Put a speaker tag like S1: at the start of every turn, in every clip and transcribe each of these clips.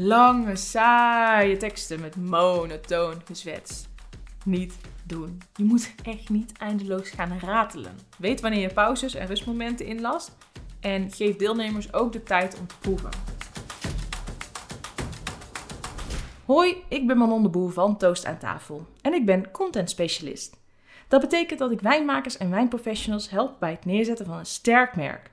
S1: Lange, saaie teksten met monotoon gezwets. Niet doen. Je moet echt niet eindeloos gaan ratelen. Weet wanneer je pauzes en rustmomenten inlast en geef deelnemers ook de tijd om te proeven. Hoi, ik ben Manon de Boer van Toast aan tafel en ik ben content specialist. Dat betekent dat ik wijnmakers en wijnprofessionals help bij het neerzetten van een sterk merk.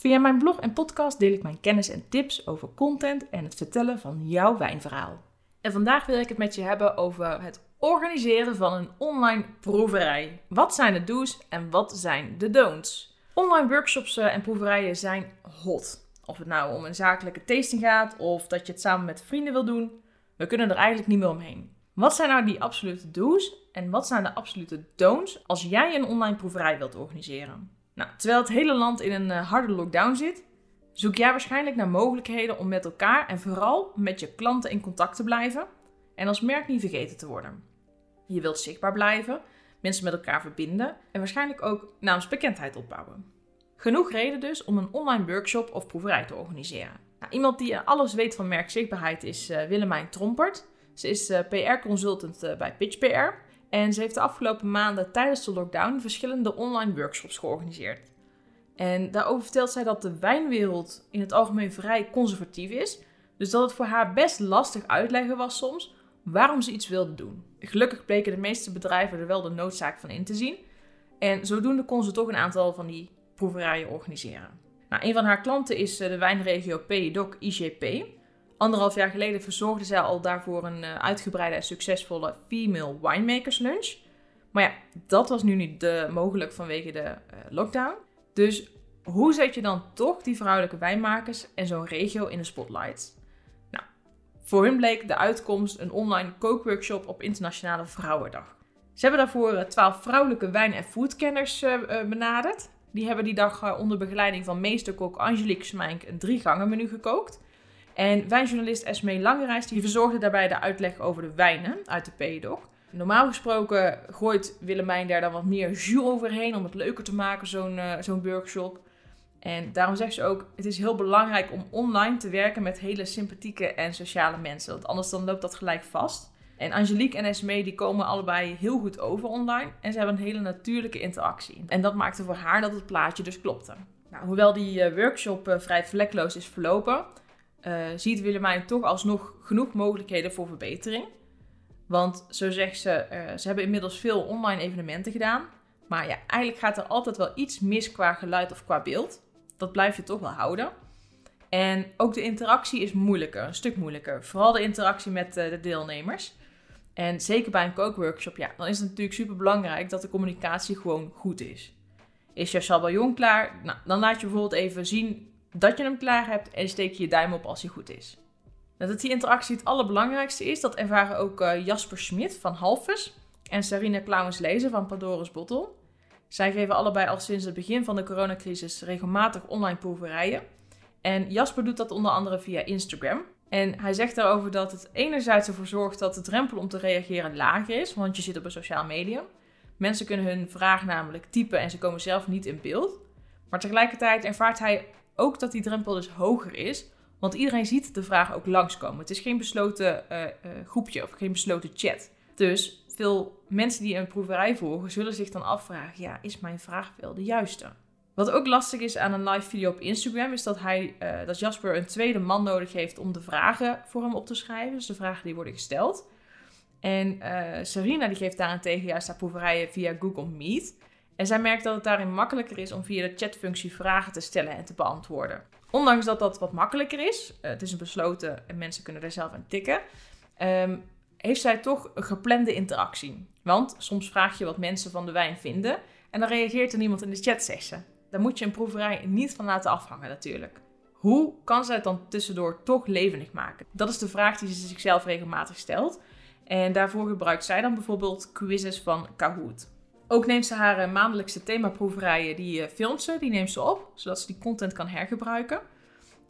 S1: Via mijn blog en podcast deel ik mijn kennis en tips over content en het vertellen van jouw wijnverhaal. En vandaag wil ik het met je hebben over het organiseren van een online proeverij. Wat zijn de do's en wat zijn de don'ts? Online workshops eh, en proeverijen zijn hot. Of het nou om een zakelijke tasting gaat of dat je het samen met vrienden wil doen, we kunnen er eigenlijk niet meer omheen. Wat zijn nou die absolute do's en wat zijn de absolute don'ts als jij een online proeverij wilt organiseren? Nou, terwijl het hele land in een eh, harde lockdown zit, zoek jij waarschijnlijk naar mogelijkheden om met elkaar en vooral met je klanten in contact te blijven en als merk niet vergeten te worden. Je wilt zichtbaar blijven, mensen met elkaar verbinden en waarschijnlijk ook naamsbekendheid opbouwen. Genoeg reden dus om een online workshop of proeverij te organiseren. Nou, iemand die alles weet van merkzichtbaarheid is uh, Willemijn Trompert. Ze is PR-consultant bij Pitch PR. En ze heeft de afgelopen maanden tijdens de lockdown verschillende online workshops georganiseerd. En daarover vertelt zij dat de wijnwereld in het algemeen vrij conservatief is. Dus dat het voor haar best lastig uitleggen was soms waarom ze iets wilde doen. Gelukkig bleken de meeste bedrijven er wel de noodzaak van in te zien. En zodoende kon ze toch een aantal van die proeverijen organiseren. Nou, een van haar klanten is eh, de wijnregio PDOC IGP. Anderhalf jaar geleden verzorgde zij al daarvoor een eh, uitgebreide en succesvolle Female Winemakers Lunch. Maar ja, dat was nu niet de, mogelijk vanwege de uh, lockdown. Dus hoe zet je dan toch die vrouwelijke wijnmakers en zo'n regio in de spotlight? Nou, voor hun bleek de uitkomst een online kookworkshop op Internationale Vrouwendag. Ze hebben daarvoor twaalf vrouwelijke wijn- en foodkenners benaderd. Die hebben die dag onder begeleiding van meesterkok Angelique Smijnk een drie gangen menu gekookt. En wijnjournalist Esme Langerijs die verzorgde daarbij de uitleg over de wijnen uit de PEDOC. Normaal gesproken gooit Willemijn daar dan wat meer jus overheen om het leuker te maken, zo'n uh, zo'n workshop. En daarom zegt ze ook, het is heel belangrijk om online te werken met hele sympathieke en sociale mensen. Want anders dan loopt dat gelijk vast. En Angelique en Esme die komen allebei heel goed over online. En ze hebben een hele natuurlijke interactie. En dat maakte voor haar dat het plaatje dus klopte. Nou, hoewel die uh, workshop uh, vrij vlekloos is verlopen, uh, ziet Willemijn toch alsnog genoeg mogelijkheden voor verbetering. Want zo zegt ze, uh, ze hebben inmiddels veel online evenementen gedaan. Maar ja, eigenlijk gaat er altijd wel iets mis qua geluid of qua beeld. Dat blijf je toch wel houden. En ook de interactie is moeilijker, een stuk moeilijker. Vooral de interactie met uh, de deelnemers. En zeker bij een kookworkshop, ja, dan is het natuurlijk super belangrijk dat de communicatie gewoon goed is. Is je sabayon klaar? Nou, dan laat je bijvoorbeeld even zien dat je hem klaar hebt en steek je je duim op als hij goed is. Dat die interactie het allerbelangrijkste is, dat ervaren ook uh, Jasper Smit van Halfus en Sarina Klauwens-Lezen van Pandora's Bottle. Zij geven allebei al sinds het begin van de coronacrisis regelmatig online proeverijen. En Jasper doet dat onder andere via Instagram. En hij zegt daarover dat het enerzijds ervoor zorgt dat de drempel om te reageren lager is, want je zit op een sociaal medium. Mensen kunnen hun vraag namelijk typen en ze komen zelf niet in beeld. Maar tegelijkertijd ervaart hij ook dat die drempel dus hoger is. Want iedereen ziet de vraag ook langskomen. Het is geen besloten uh, uh, groepje of geen besloten chat. Dus veel mensen die een proeverij volgen, zullen zich dan afvragen: ja, is mijn vraag wel de juiste? Wat ook lastig is aan een live video op Instagram, is dat, hij, uh, dat Jasper een tweede man nodig heeft om de vragen voor hem op te schrijven. Dus de vragen die worden gesteld. En Sarina die geeft daarentegen juist haar proeverijen via Google Meet. En zij merkt dat het daarin makkelijker is om via de chatfunctie vragen te stellen en te beantwoorden. Ondanks dat dat wat makkelijker is, uh, het is een besloten en mensen kunnen er zelf aan tikken, um, heeft zij toch een geplande interactie. Want soms vraag je wat mensen van de wijn vinden en dan reageert er niemand in de chat, zegt ze. Daar moet je een proeverij niet van laten afhangen natuurlijk. Hoe kan zij het dan tussendoor toch levendig maken? Dat is de vraag die ze zichzelf regelmatig stelt. En daarvoor gebruikt zij dan bijvoorbeeld quizzes van Kahoot. Ook neemt ze haar uh, maandelijkse themaproeverijen, die uh, filmt ze, die neemt ze op, zodat ze die content kan hergebruiken.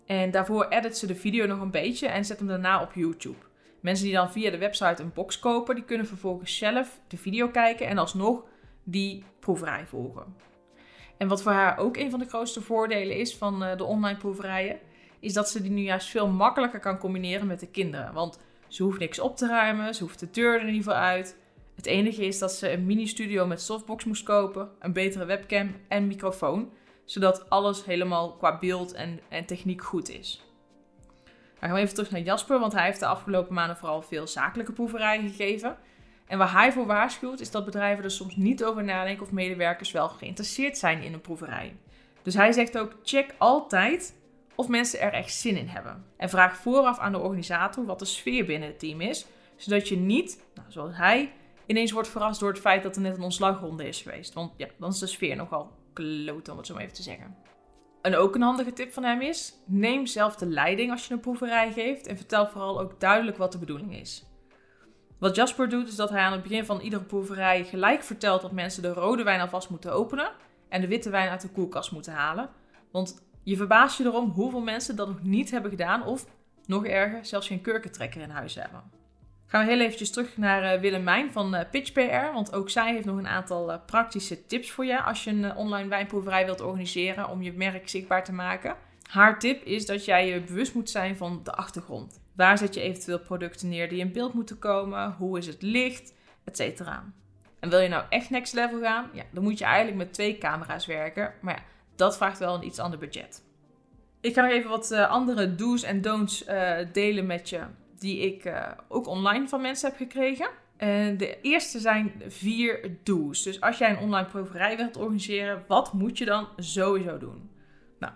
S1: En daarvoor edit ze de video nog een beetje en zet hem daarna op YouTube. Mensen die dan via de website een box kopen, die kunnen vervolgens zelf de video kijken en alsnog die proeverij volgen. En wat voor haar ook een van de grootste voordelen is van uh, de online proeverijen, is dat ze die nu juist veel makkelijker kan combineren met de kinderen. Want ze hoeft niks op te ruimen, ze hoeft de deur er ieder geval uit. Het enige is dat ze een mini-studio met softbox moest kopen, een betere webcam en microfoon, zodat alles helemaal qua beeld en, en techniek goed is. Dan gaan we even terug naar Jasper, want hij heeft de afgelopen maanden vooral veel zakelijke proeverijen gegeven. En waar hij voor waarschuwt, is dat bedrijven er soms niet over nadenken of medewerkers wel geïnteresseerd zijn in een proeverij. Dus hij zegt ook: check altijd of mensen er echt zin in hebben. En vraag vooraf aan de organisator wat de sfeer binnen het team is, zodat je niet, nou, zoals hij, ineens wordt verrast door het feit dat er net een ontslagronde is geweest. Want ja, dan is de sfeer nogal kloot, om het zo maar even te zeggen. En ook een handige tip van hem is: neem zelf de leiding als je een proeverij geeft en vertel vooral ook duidelijk wat de bedoeling is. Wat Jasper doet, is dat hij aan het begin van iedere proeverij gelijk vertelt dat mensen de rode wijn alvast moeten openen en de witte wijn uit de koelkast moeten halen. Want je verbaast je erom hoeveel mensen dat nog niet hebben gedaan of, nog erger, zelfs geen kurkentrekker in huis hebben. Gaan we heel eventjes terug naar uh, Willemijn van uh, Pitch PR, want ook zij heeft nog een aantal uh, praktische tips voor je als je een online wijnproeverij wilt organiseren om je merk zichtbaar te maken. Haar tip is dat jij je bewust moet zijn van de achtergrond. Waar zet je eventueel producten neer die in beeld moeten komen? Hoe is het licht? Etc. En wil je nou echt next level gaan? Ja, dan moet je eigenlijk met twee camera's werken. Maar ja, dat vraagt wel een iets ander budget. Ik ga nog even wat andere do's en don'ts delen met je. Die ik uh, ook online van mensen heb gekregen. En de eerste zijn vier do's. Dus als jij een online proeverij wilt organiseren, wat moet je dan sowieso doen? Nou,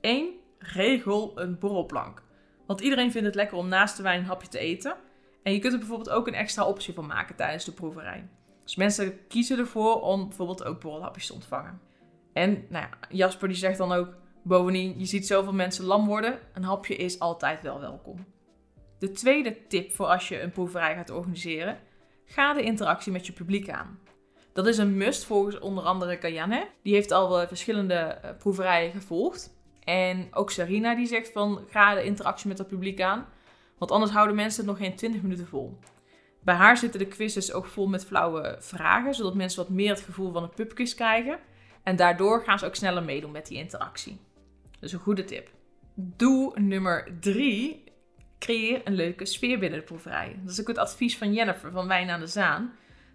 S1: één, regel een borrelplank. Want iedereen vindt het lekker om naast de wijn een hapje te eten. En je kunt er bijvoorbeeld ook een extra optie van maken tijdens de proeverij. Dus mensen kiezen ervoor om bijvoorbeeld ook borrelhapjes te ontvangen. En nou ja, Jasper die zegt dan ook, bovendien, je ziet zoveel mensen lam worden, een hapje is altijd wel welkom. De tweede tip voor als je een proeverij gaat organiseren, ga de interactie met je publiek aan. Dat is een must volgens onder andere Kayanne. Die heeft al verschillende eh, proeverijen gevolgd. En ook Sarina die zegt van ga de interactie met het publiek aan. Want anders houden mensen het nog geen 20 minuten vol. Bij haar zitten de quizzes ook vol met flauwe vragen, zodat mensen wat meer het gevoel van een pubquiz krijgen. En daardoor gaan ze ook sneller meedoen met die interactie. Dus een goede tip. Doe nummer 3. Creëer een leuke sfeer binnen de proeverij. Dat is ook het advies van Jennifer van Wijn aan de Zaan.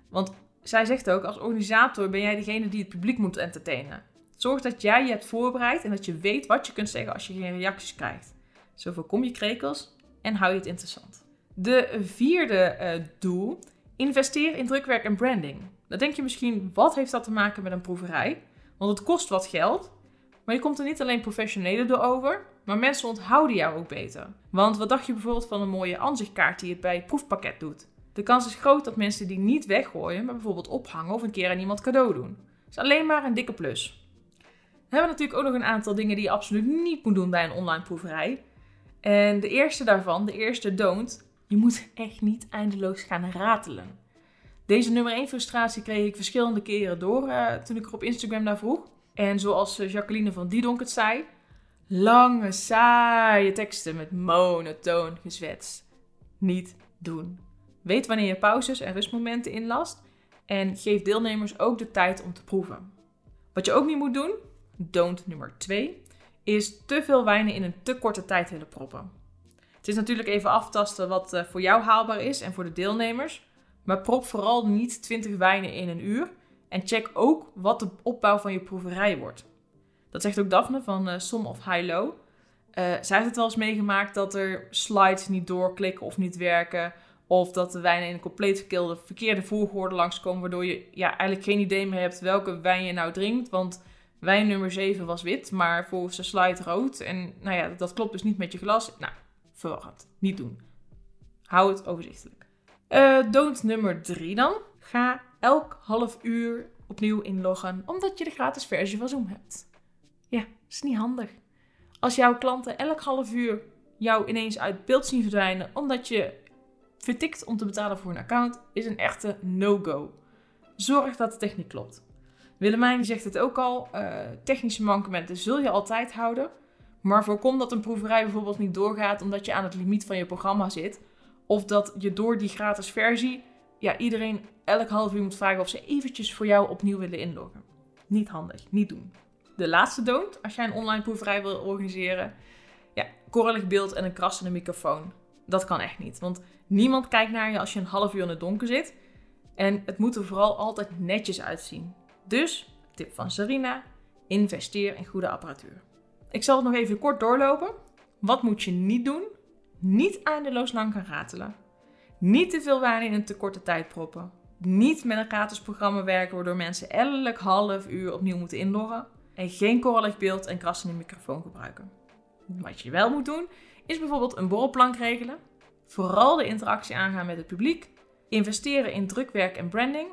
S1: Want zij zegt ook, als organisator ben jij degene die het publiek moet entertainen. Zorg dat jij je hebt voorbereid en dat je weet wat je kunt zeggen als je geen reacties krijgt. Zo voorkom je krekels en hou je het interessant. De vierde uh, doel, investeer in drukwerk en branding. Dan denk je misschien, wat heeft dat te maken met een proeverij? Want het kost wat geld, maar je komt er niet alleen professionele door over, maar mensen onthouden jou ook beter. Want wat dacht je bijvoorbeeld van een mooie aanzichtkaart die het bij het proefpakket doet? De kans is groot dat mensen die niet weggooien, maar bijvoorbeeld ophangen of een keer aan iemand cadeau doen. Dat is alleen maar een dikke plus. We hebben natuurlijk ook nog een aantal dingen die je absoluut niet moet doen bij een online proeverij. En de eerste daarvan, de eerste don't, je moet echt niet eindeloos gaan ratelen. Deze nummer 1 frustratie kreeg ik verschillende keren door uh, toen ik er op Instagram naar vroeg. En zoals uh, Jacqueline van Diedonk het zei, lange, saaie teksten met monotoon gezwets. Niet doen. Weet wanneer je pauzes en rustmomenten inlast en geef deelnemers ook de tijd om te proeven. Wat je ook niet moet doen, don't nummer 2, is te veel wijnen in een te korte tijd willen proppen. Het is natuurlijk even aftasten wat uh, voor jou haalbaar is en voor de deelnemers. Maar prop vooral niet 20 wijnen in een uur. En check ook wat de opbouw van je proeverij wordt. Dat zegt ook Daphne van uh, Som of High Low. Uh, zij heeft het wel eens meegemaakt dat er slides niet doorklikken of niet werken. Of dat de wijnen in een compleet verkeerde, verkeerde volgorde langskomen. Waardoor je ja, eigenlijk geen idee meer hebt welke wijn je nou drinkt. Want wijn nummer 7 was wit, maar volgens de slide rood. En nou ja, dat klopt dus niet met je glas. Nou, verwarrend. Niet doen. Hou het overzichtelijk. Uh, don't nummer 3 dan. Ga elk half uur opnieuw inloggen, omdat je de gratis versie van Zoom hebt. Ja, is niet handig. Als jouw klanten elk half uur jou ineens uit beeld zien verdwijnen, omdat je vertikt om te betalen voor een account, is een echte no-go. Zorg dat de techniek klopt. Willemijn zegt het ook al, uh, technische mankementen zul je altijd houden. Maar voorkom dat een proeverij bijvoorbeeld niet doorgaat omdat je aan het limiet van je programma zit. Of dat je door die gratis versie ja, iedereen elk half uur moet vragen of ze eventjes voor jou opnieuw willen inloggen. Niet handig, niet doen. De laatste don't, als jij een online proeverij wil organiseren, Ja, korrelig beeld en een krassende microfoon. Dat kan echt niet. Want niemand kijkt naar je als je een half uur in het donker zit. En het moet er vooral altijd netjes uitzien. Dus, tip van Sarina, investeer in goede apparatuur. Ik zal het nog even kort doorlopen. Wat moet je niet doen? Niet eindeloos lang gaan ratelen. Niet te veel waarde in een te korte tijd proppen. Niet met een gratis programma werken waardoor mensen elk half uur opnieuw moeten inloggen. En geen korrelig beeld en krassende microfoon gebruiken. Wat je wel moet doen, is bijvoorbeeld een borrelplank regelen. Vooral de interactie aangaan met het publiek. Investeren in drukwerk en branding.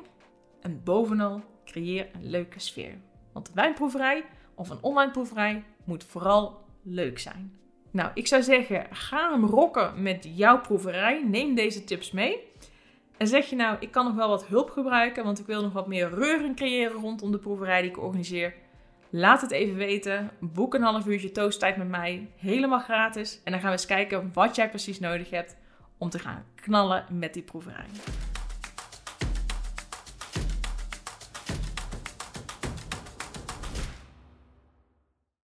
S1: En bovenal, creëer een leuke sfeer. Want een wijnproeverij of een online proeverij moet vooral leuk zijn. Nou, ik zou zeggen, ga hem rocken met jouw proeverij. Neem deze tips mee. En zeg je nou, ik kan nog wel wat hulp gebruiken, want ik wil nog wat meer reuring creëren rondom de proeverij die ik organiseer. Laat het even weten. Boek een half uurtje toasttijd met mij. Helemaal gratis. En dan gaan we eens kijken wat jij precies nodig hebt om te gaan knallen met die proeverij.